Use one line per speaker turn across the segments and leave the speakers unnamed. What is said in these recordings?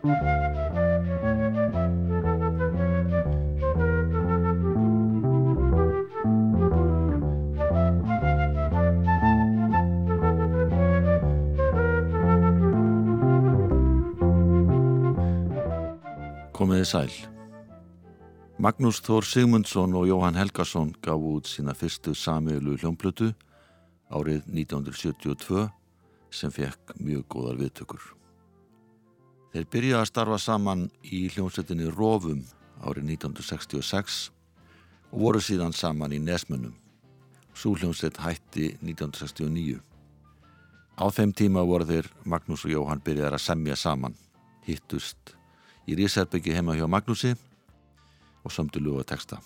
Komiði sæl. Magnús Þór Sigmundsson og Jóhann Helgason gaf út sína fyrstu samiðlu hljómblötu árið 1972 sem fekk mjög góðar viðtökur. Þeir byrjaði að starfa saman í hljómsveitinni Rófum árið 1966 og voru síðan saman í Nesmunum. Sú hljómsveit hætti 1969. Á þeim tíma voru þeir Magnús og Jóhann byrjaði að semja saman, hittust í Rísherbyggi heima hjá Magnúsi og samtu lögu að texta.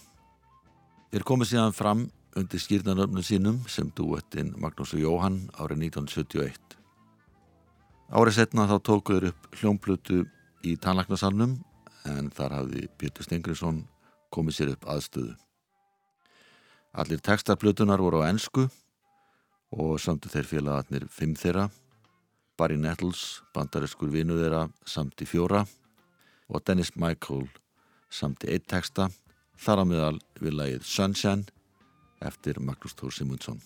Þeir komið síðan fram undir skýrnaröfnum sínum sem duettinn Magnús og Jóhann árið 1971. Árið setna þá tókuður upp hljómblutu í tannlagnarsalnum en þar hafði Pétur Stengriðsson komið sér upp aðstöðu. Allir textarblutunar voru á ennsku og samtu þeir félagatnir fimm þeirra, Barry Nettles, bandariskur vinu þeirra samt í fjóra og Dennis Michael samt í eitt texta þar á meðal við lagið Sunshine eftir Magnús Tór Simundsson.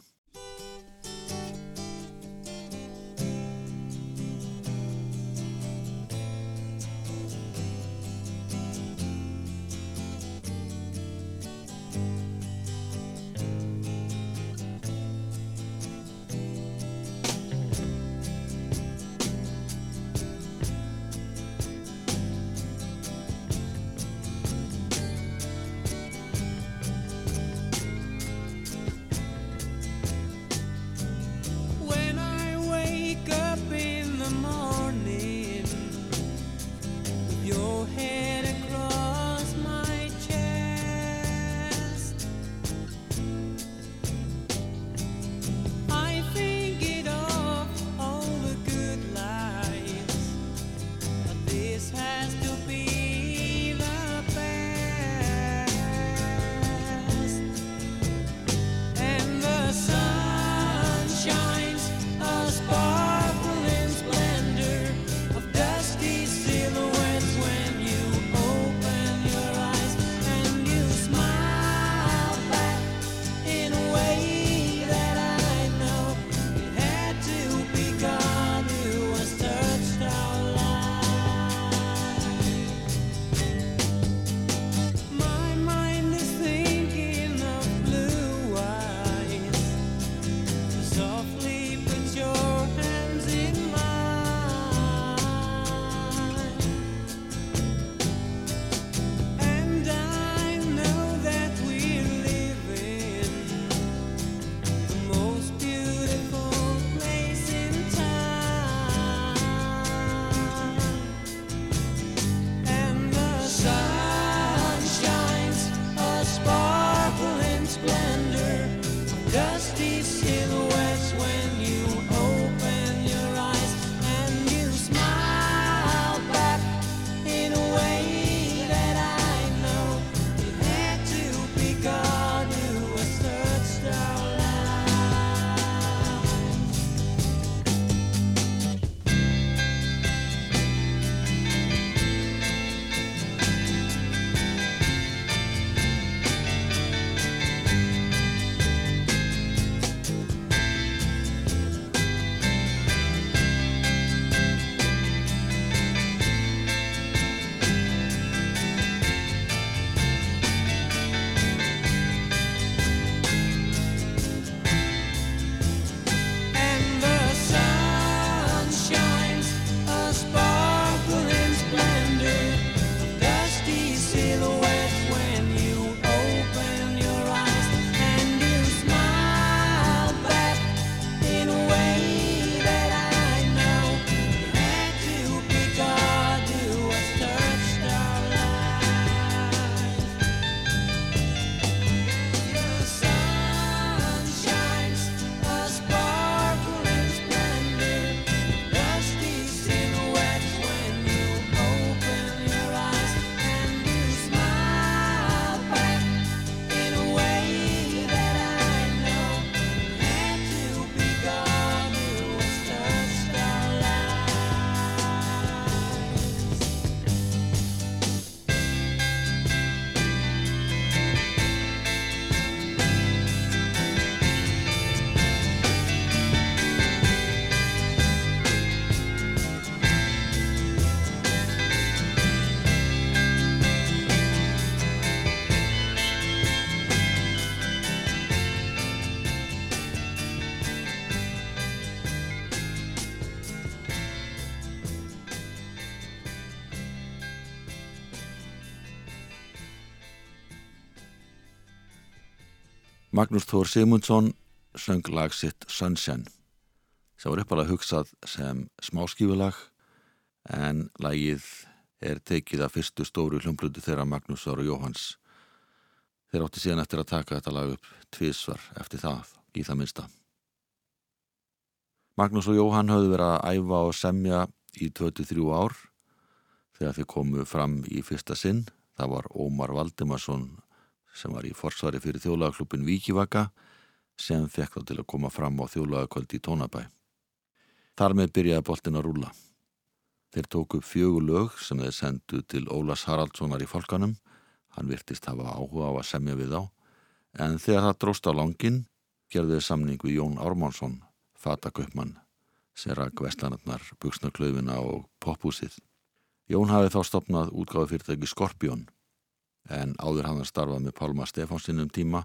Magnús Þór Sigmundsson söng lag sitt Sunshine sem var uppalega hugsað sem smáskífulag en lagið er tekið af fyrstu stóru hljómblutu þeirra Magnúsar og Jóhans. Þeir átti síðan eftir að taka þetta lag upp tvísvar eftir það, í það minsta. Magnús og Jóhann höfðu verið að æfa og semja í 23 ár þegar þeir komu fram í fyrsta sinn. Það var Ómar Valdimarsson sem var í forsvari fyrir þjólaðarklubin Víkivaka sem fekk þá til að koma fram á þjólaðarkvöldi í Tónabæ. Þar með byrjaði boltin að rúla. Þeir tóku fjögur lög sem þeir sendu til Ólas Haraldssonar í fólkanum. Hann virtist hafa áhuga á að semja við á. En þegar það dróst á langin, gerði þeir samning við Jón Ármánsson, fataköpmann, sem rak vestlanarnar, buksnaklöfina og pophúsið. Jón hafi þá stopnað útgáðu fyrirtæki Skorpjón, en áður hann að starfa með Pálma Stefánsinnum tíma.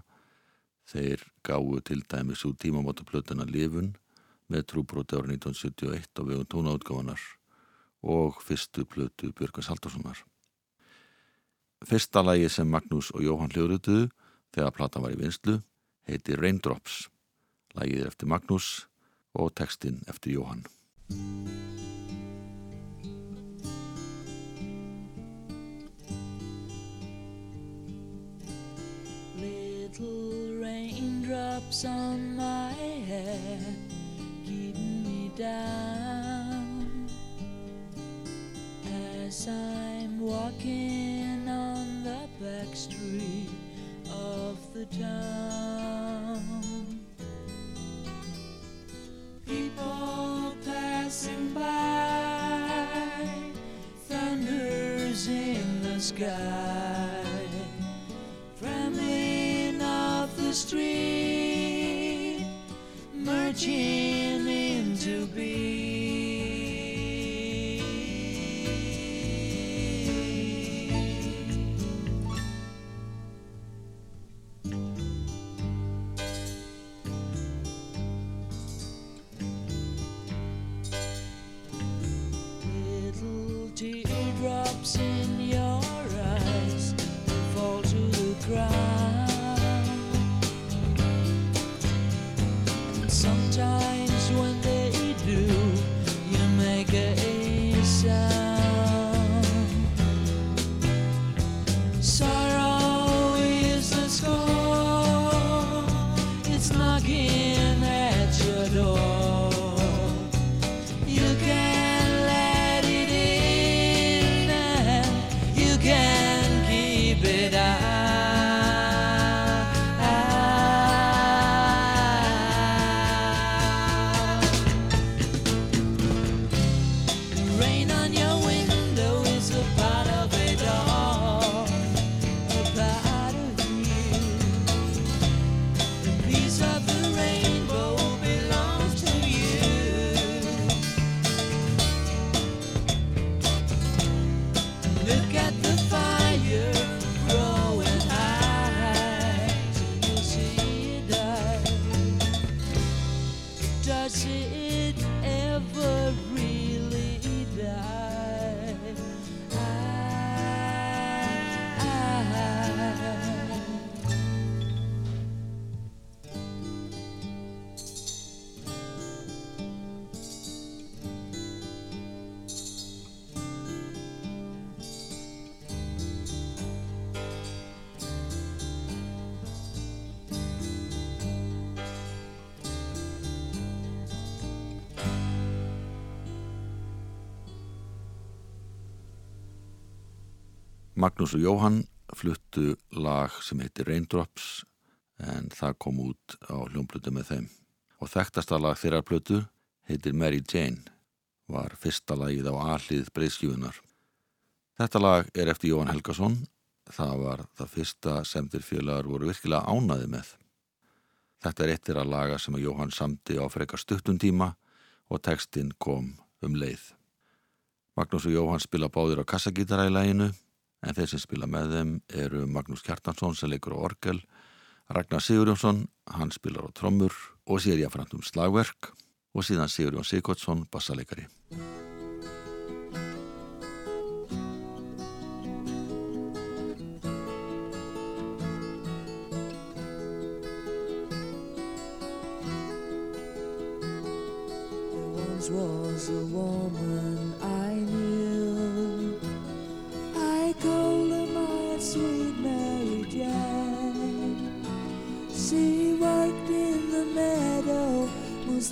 Þeir gáðu til dæmis út tímamótaplötuna Livun með trúbróti árið 1971 á vegum tónaútgáðanar og fyrstu plötu Björgvins Haldarssonar. Fyrsta lægi sem Magnús og Jóhann hljóruðuðu þegar platan var í vinslu heiti Raindrops. Lægið er eftir Magnús og textin eftir Jóhann. Raindrops on my head. Keeping me down. As I'm walking on the back street of the town, Magnús og Jóhann fluttu lag sem heitir Raindrops en það kom út á hljómblutu með þeim. Og þekktasta lag þeirra plötu heitir Mary Jane, var fyrsta lagið á allið breyðskjöfunar. Þetta lag er eftir Jóhann Helgason, það var það fyrsta sem þeir félagar voru virkilega ánaði með. Þetta er eittir að laga sem að Jóhann samti á frekar stuttum tíma og tekstinn kom um leið. Magnús og Jóhann spila báðir á kassagítara í læginu en þeir sem spila með þeim eru Magnús Kjartansson sem leikur á orgel, Ragnar Sigurjónsson, hann spilar á trommur og sér jáfnframt um slagverk og síðan Sigurjón Sigurdsson, bassaleikari.
was a woman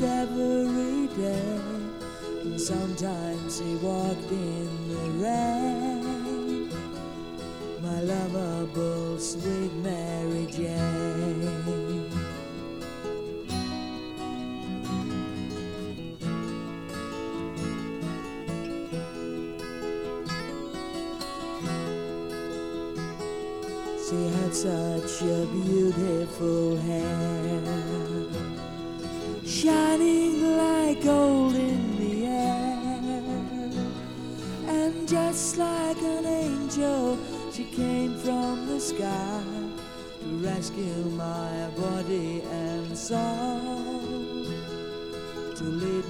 every day. And sometimes he walked in the rain. My lovable sweet Mary Jane. She had such a beautiful hair, shining like gold in the air. And just like an angel, she came from the sky to rescue my body and soul, to lead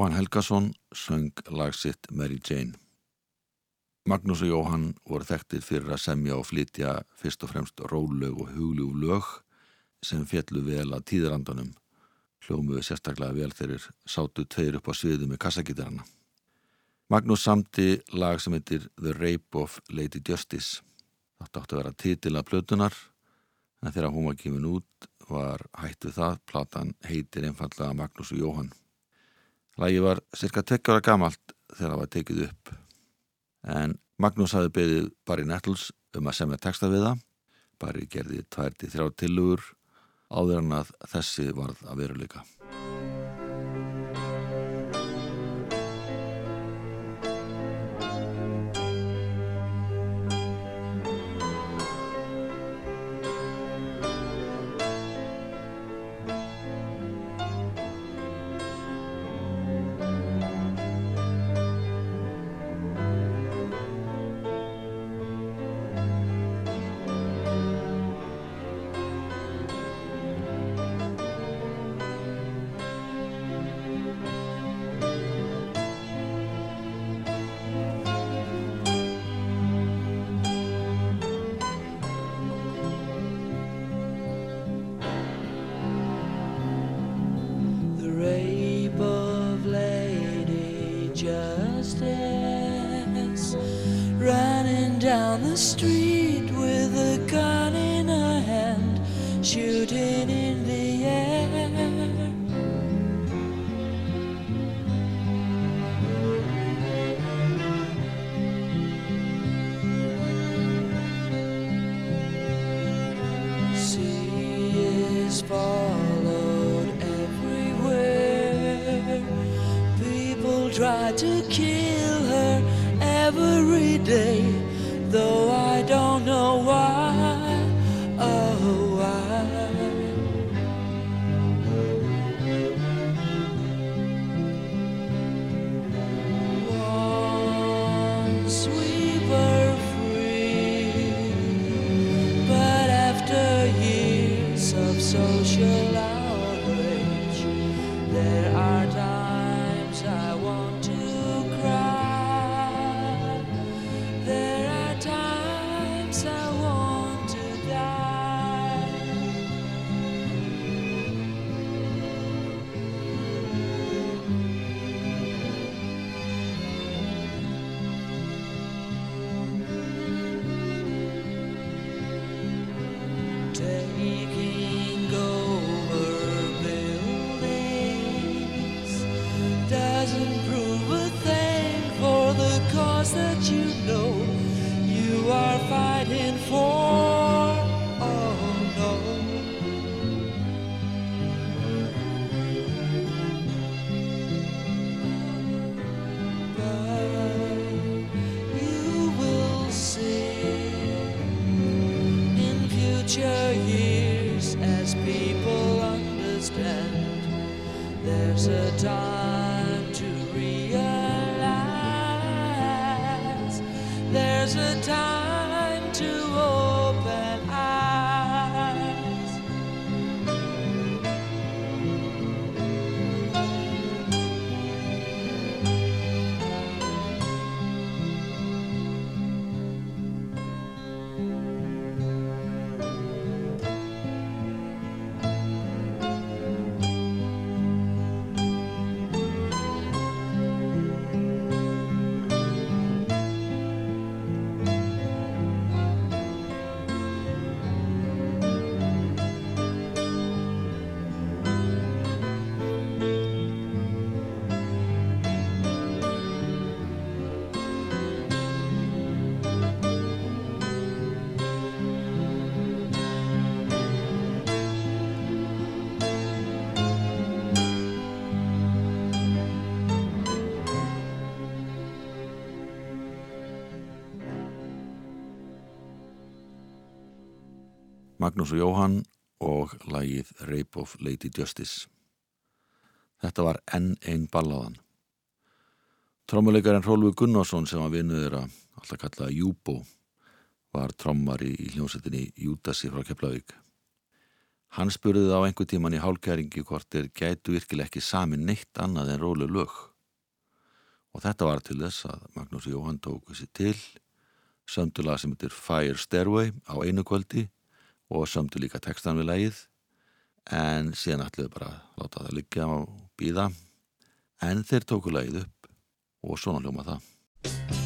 Jóhann Helgason söng lag sitt Mary Jane. Magnús og Jóhann voru þekktir fyrir að semja og flytja fyrst og fremst rólög og hugljúf lög sem fjallu vel að tíðrandanum. Hljómuðu sérstaklega vel þegar sátu tveir upp á sviðu með kassagítarana. Magnús samti lag sem heitir The Rape of Lady Justice. Þetta átti að vera titil að plötunar en þegar hún var kemur út var hætt við það. Platan heitir einfallega Magnús og Jóhann. Lagi var cirka tekkjara gamalt þegar það var tekið upp. En Magnús hafi beðið Barry Nettles um að semja texta við það. Barry gerði tvær til þrjá tilugur áður en að þessi varð að veruleika.
Magnús og Jóhann og lagið Rape of Lady Justice. Þetta var enn einn ballaðan. Trommuleikarinn Rólfi Gunnarsson sem var vinnuður að alltaf kallaða Júbó var trommari í hljómsettinni Júdasi frá Keflavík. Hann spurði á einhver tíman í hálkæringi hvort þeir gætu virkilega ekki sami neitt annað en rólu lög. Og þetta var til þess að Magnús og Jóhann tóku sér til sömdu lag sem heitir Fire Stairway á einu kvöldi og sömdu líka textan við lagið. En síðan ætluðu bara að láta það liggja og býða en þeir tóku lagið upp og svona hljóma það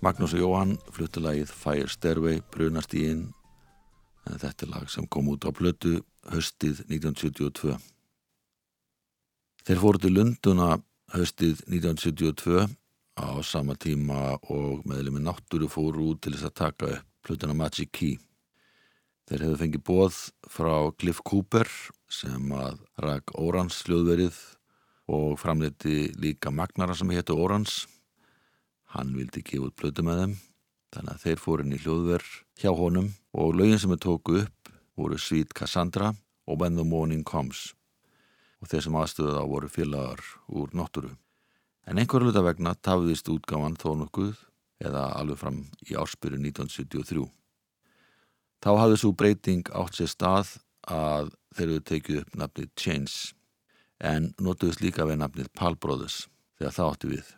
Magnús og Jóhann fluttu lagið Fire Stairway brunast í inn en þetta er lag sem kom út á plötu höstið 1972 Þeir fóru til Lunduna höstið 1972 á sama tíma og meðlemi náttúru fóru út til þess að taka plötuna Magic Key. Þeir hefðu fengið bóð frá Cliff Cooper sem að rak Órans hljóðverið og framleiti líka Magnara sem héttu Órans Hann vildi gefa út plötu með þeim, þannig að þeir fóru inn í hljóðver hjá honum og lögin sem þeir tóku upp voru Sweet Cassandra og When the Morning Comes og þeir sem aðstöðu þá voru félagar úr notturu. En einhverju hluta vegna tafiðist útgáman þó nokkuð eða alveg fram í ársbyrju 1973. Þá hafði svo breyting átt sér stað að þeir eru tekið upp nafnið Chains en notuðist líka við nafnið Pal Brothers þegar það átti við.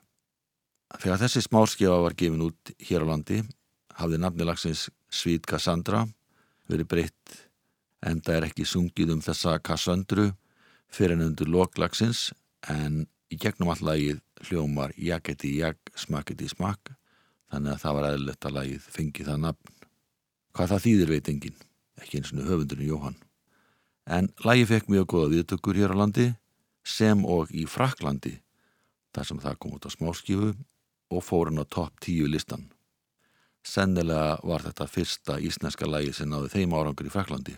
Þegar þessi smáskjöfa var gefin út hér á landi hafði nafnilagsins Sweet Cassandra verið breytt en það er ekki sungið um þessa Cassandru fyrir en undir loklagsins en í gegnum all lagið hljómar Jaketi Jak, Smaketi Smak þannig að það var eðlilegt að lagið fengi það nafn. Hvað það þýðir veit engin, ekki eins og höfundurinn Jóhann. En lagið fekk mjög góða viðtökur hér á landi sem og í Fraklandi þar sem það kom út á smáskjöfu og fór hann á topp 10 listan. Sennilega var þetta fyrsta íslenska lagi sem náði þeim árangur í Fraklandi.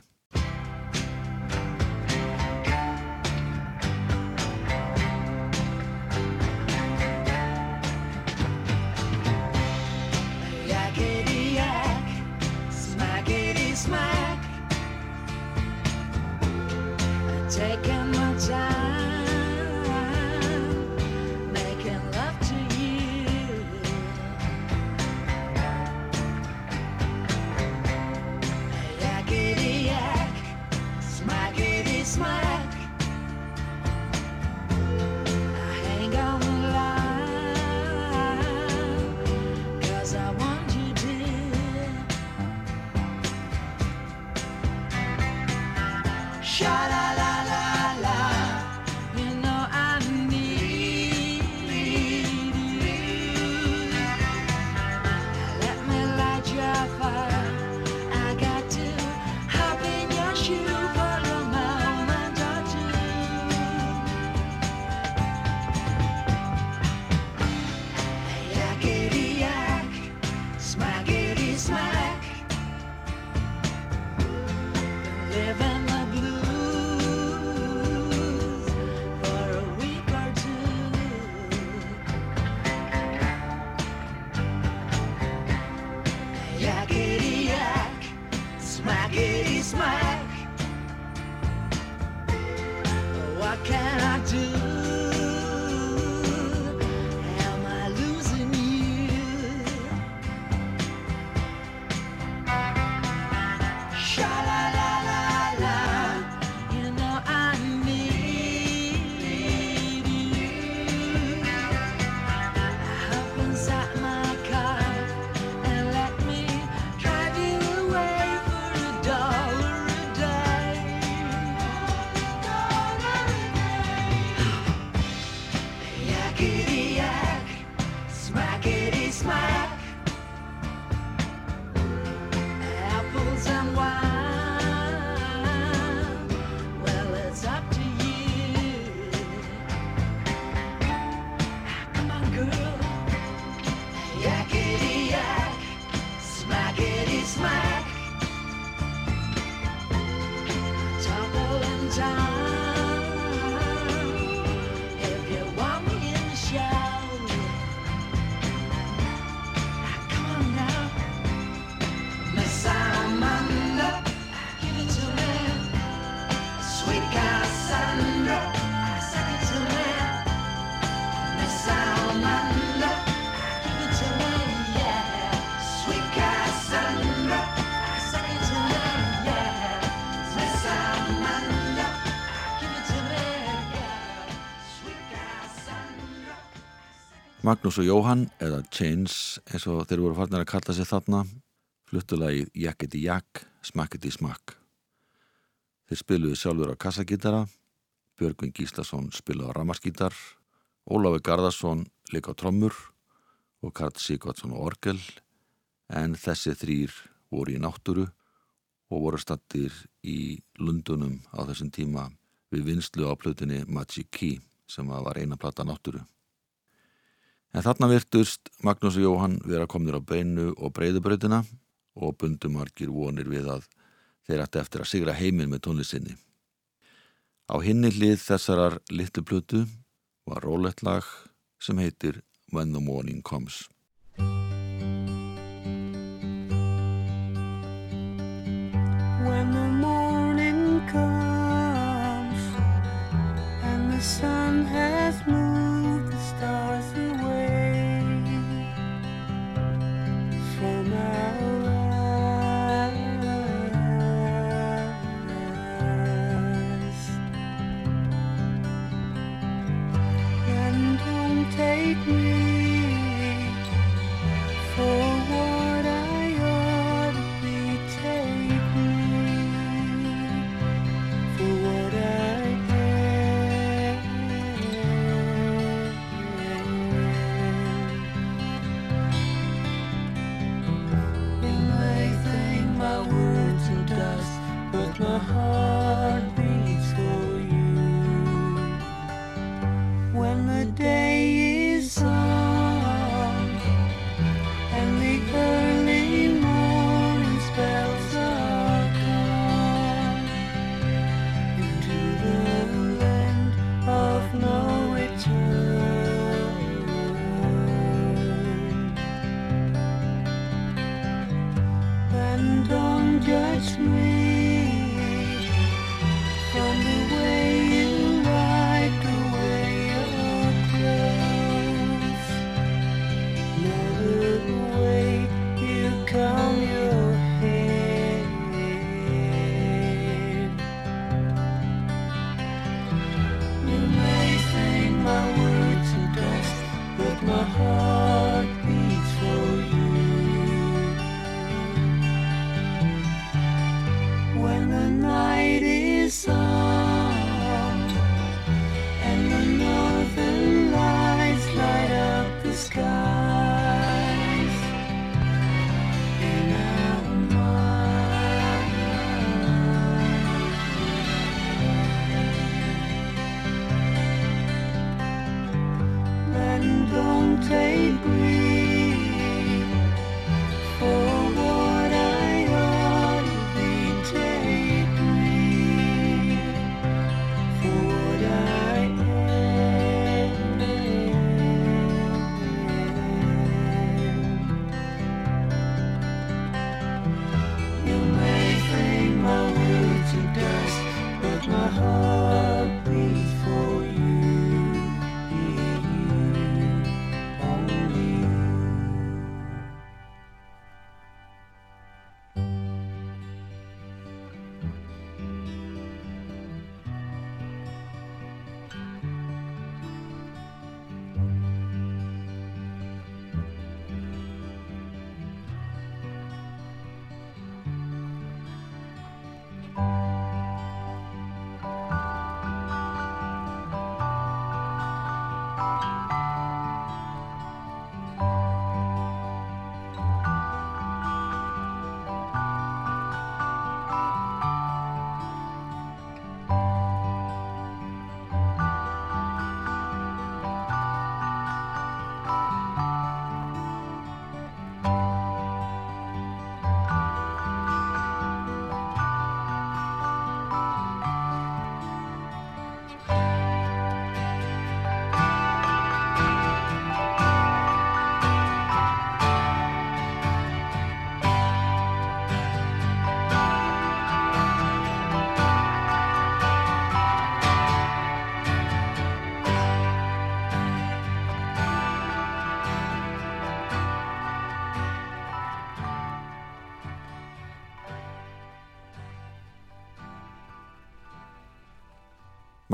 down.
Magnús og Jóhann, eða Chains eins og þeir voru farnir að kalla sig þarna fluttulagið Jackety Jack, Smackety Smack Þeir spiluði sjálfur á kassagítara Björgvin Gíslason spiluði á ramaskítar Ólafi Garðarsson leik á trommur og Karl Sigvardsson á orgel en þessi þrýr voru í náttúru og voru stattir í Lundunum á þessum tíma við vinslu á plötunni Magic Key sem var eina platta náttúru. En þarna virtust Magnús og Jóhann vera komnir á beinu og breyðubröðina og bundumarkir vonir við að þeir ætti eftir að sigra heiminn með tónlistinni. Á hinni hlið þessarar litlu plötu var rólegt lag sem heitir When the Morning Comes.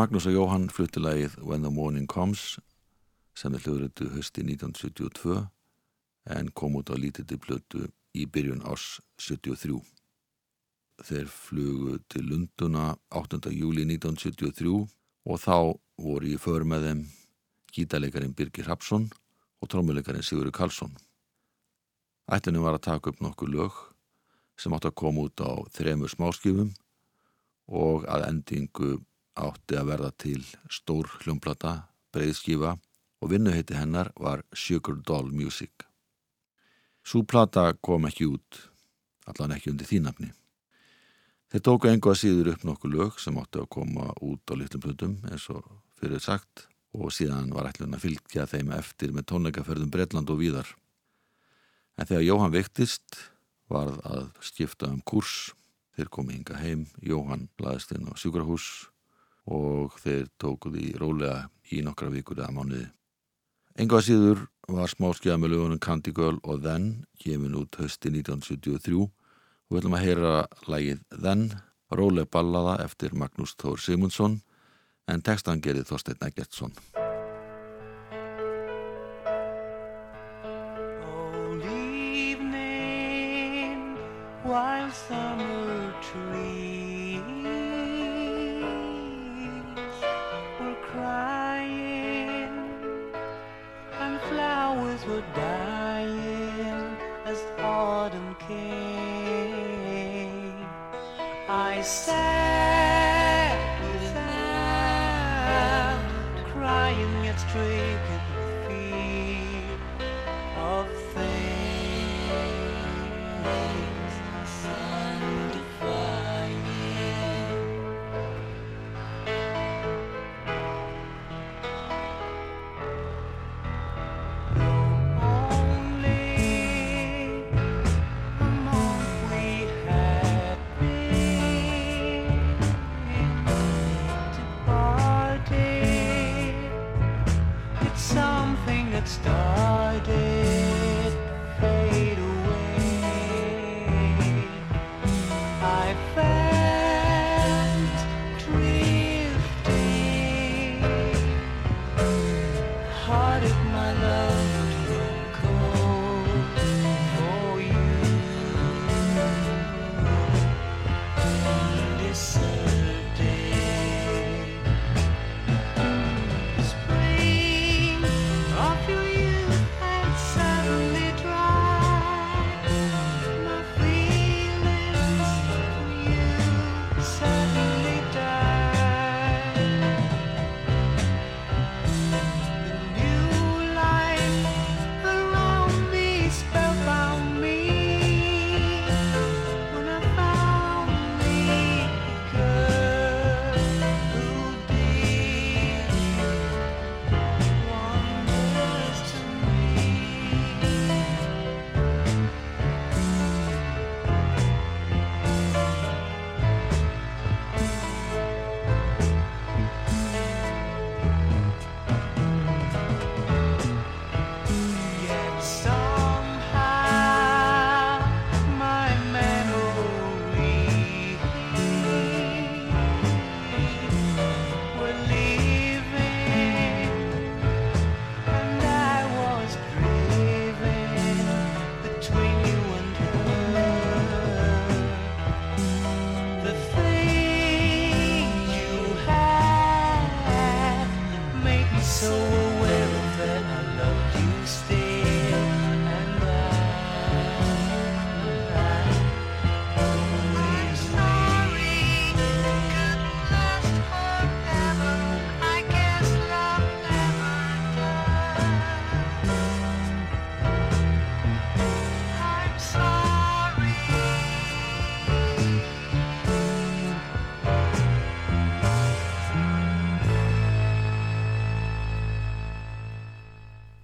Magnús og Jóhann fluttilagið When the Morning Comes sem er hljóðrötu hösti 1972 en kom út á lítildi blötu í byrjun ás 73. Þeir flugu til Lunduna 8. júli 1973 og þá voru í för með þeim gítalegarin Birgir Hapsson og trómulegarin Sigurður Karlsson. Ætlunum var að taka upp nokkuð lög sem átt að koma út á þremur smáskifum og að endingu átti að verða til stór hljómplata, breiðskifa og vinnuheiti hennar var Sugar Doll Music. Súplata kom ekki út, allan ekki undir þínafni. Þeir tóku engu að síður upp nokkuð lög sem átti að koma út á litlum plötum eins og fyrir sagt og síðan var ætlun að fylgja þeim eftir með tónleikaferðum Breitland og víðar. En þegar Jóhann veiktist varð að skipta um kurs. Þeir komi hinga heim, Jóhann laðist inn á sjúkrahús og þeir tókuði rólega í nokkra vikur eða mánuði. Enga síður var smáskjað með lögunum Candy Girl og Then kemur út hösti 1973 og við ætlum að heyra lægið Then, rólega ballaða eftir Magnús Þór Simundsson en textan gerði Þorstein Eggertsson.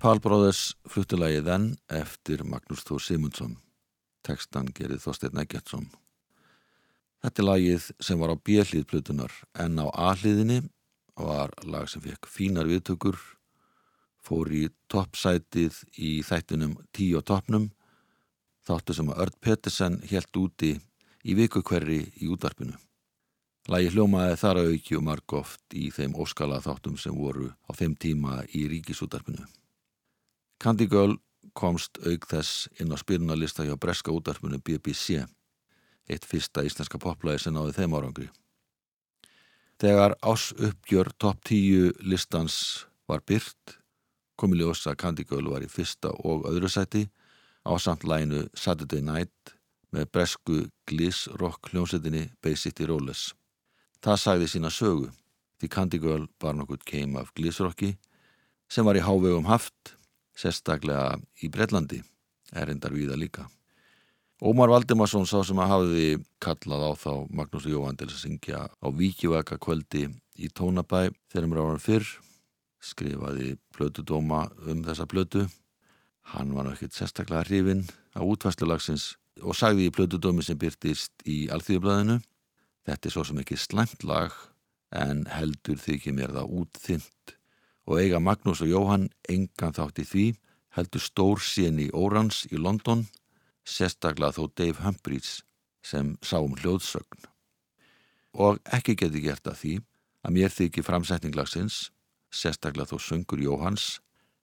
Pál Bróðers fluttilagi þenn eftir Magnús Þór Simundsson. Tekstan gerði Þorstein Eggertsson. Þetta er lagið sem var á B-hlið plutunar en á A-hliðinni var lag sem fekk fínar viðtökur, fór í toppsætið í þættinum tíu á toppnum, þáttu sem að Ört Pettersen helt úti í viku hverri í útvarpinu.
Lægi hljómaði þar auki og margóft í þeim óskala þáttum sem voru á þeim tíma í ríkisútarpinu. Candy Girl komst auk þess inn á spyrnalista hjá breska útarpinu BBC, eitt fyrsta íslenska poplæði sem náði þeim árangri. Þegar ás uppgjör top 10 listans var byrt, komi ljós að Candy Girl var í fyrsta og öðru sæti á samt læginu Saturday Night með bresku gliss rock hljómsettinni Bay City Rollers. Það sagði sína sögu því Candy Girl var nokkuð keim af glísrocki sem var í hávegum haft, sérstaklega í Breitlandi, erindar viða líka. Ómar Valdimarsson sá sem að hafiði kallað á þá Magnús Jóhann til að syngja á Víkjuvaka kvöldi í Tónabæ þegar um ráðan fyrr, skrifaði plötudóma um þessa plötu. Hann var náttúrulega sérstaklega hrifin á útvæslulagsins og sagði í plötudómi sem byrtist í Alþýðublaðinu Þetta er svo sem ekki slæmt lag en heldur þykir mér það útþynt og eiga Magnús og Jóhann engan þátt í því heldur stór sín í Órans í London sérstaklega þó Dave Humphreys sem sá um hljóðsögn. Og ekki geti gert að því að mér þykir framsetninglagsins sérstaklega þó söngur Jóhanns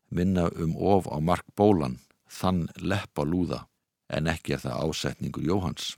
minna um of á Mark Bólan þann leppa lúða en ekki er það ásetningur Jóhanns.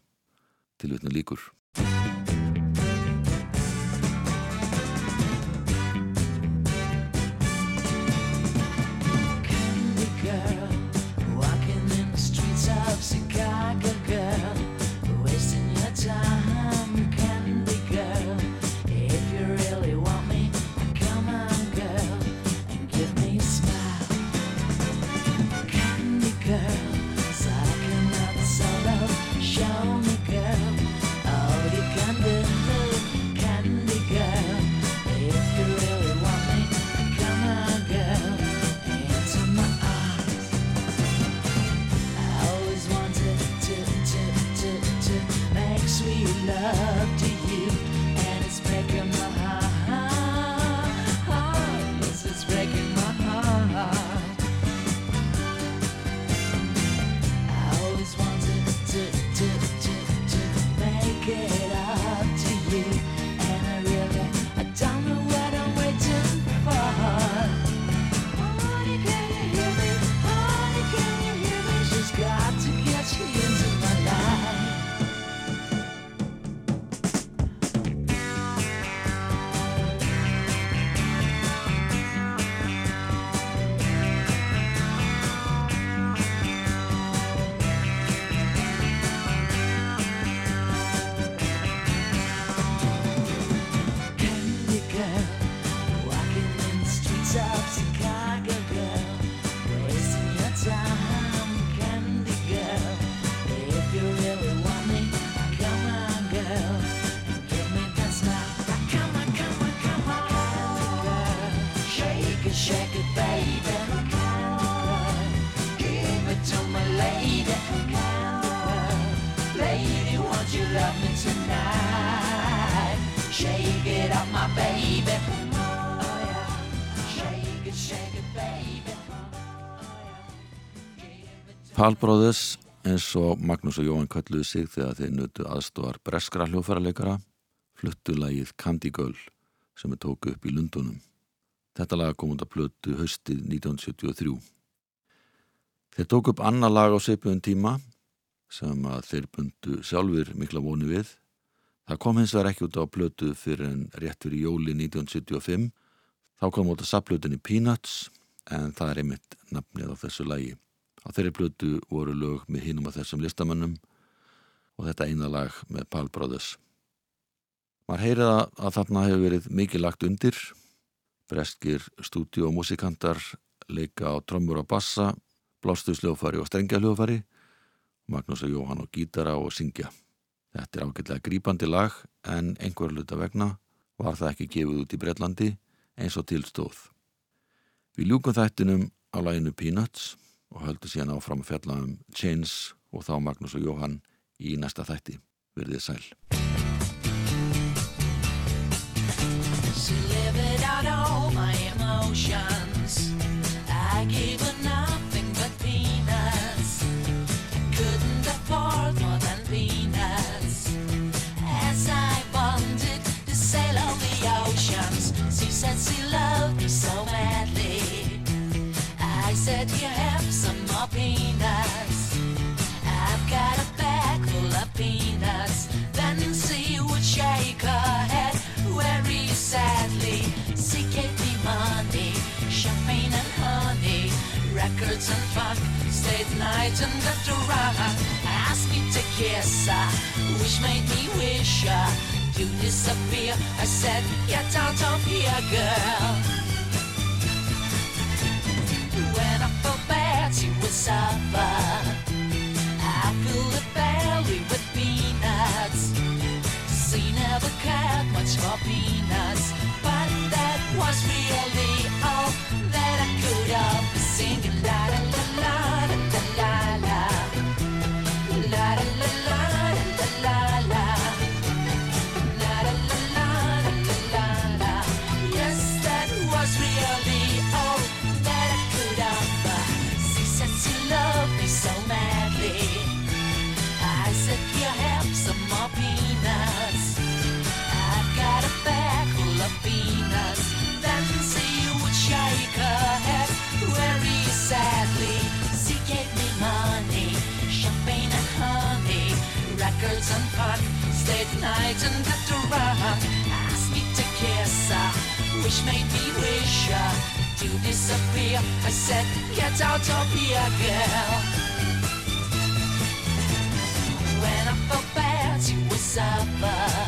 Til vitnu líkur. Palbróðus eins og Magnús og Jóhann kölluðu sig þegar þeir nötu aðstofar breskra hljófarleikara fluttu lagið Candy Girl sem er tóku upp í Lundunum. Þetta lag kom að plötu höstið 1973. Þeir tóku upp annar lag á seipjum tíma sem að þeir bundu sjálfur mikla voni við. Það kom hins vegar ekki út á plötu fyrir en rétt fyrir jóli 1975. Þá kom út að saplutinni Peanuts en það er einmitt nafnið á þessu lagi. Á þeirri blötu voru lög með hinum af þessum listamannum og þetta eina lag með Pál Brothers. Mar heyriða að þarna hefur verið mikið lagt undir. Breskir stúdíómusikantar leika á trommur og bassa, blástuðsljófari og strengjafljófari, Magnús og Jóhann og gítara og syngja. Þetta er ágætlega grípandi lag en einhver luta vegna var það ekki gefið út í Breitlandi eins og tilstóð. Við ljúkum þættinum á læginu Peanuts og höldu síðan áfram að fjalla um Chains og þá Magnús og Jóhann í næsta þætti. Verðið sæl. I
wish made me wish uh, to disappear. I said, get out of here, girl. late night and after the run Ask me to kiss her, wish made me wish her To disappear, I said get out of here girl When I felt bad you were suffer.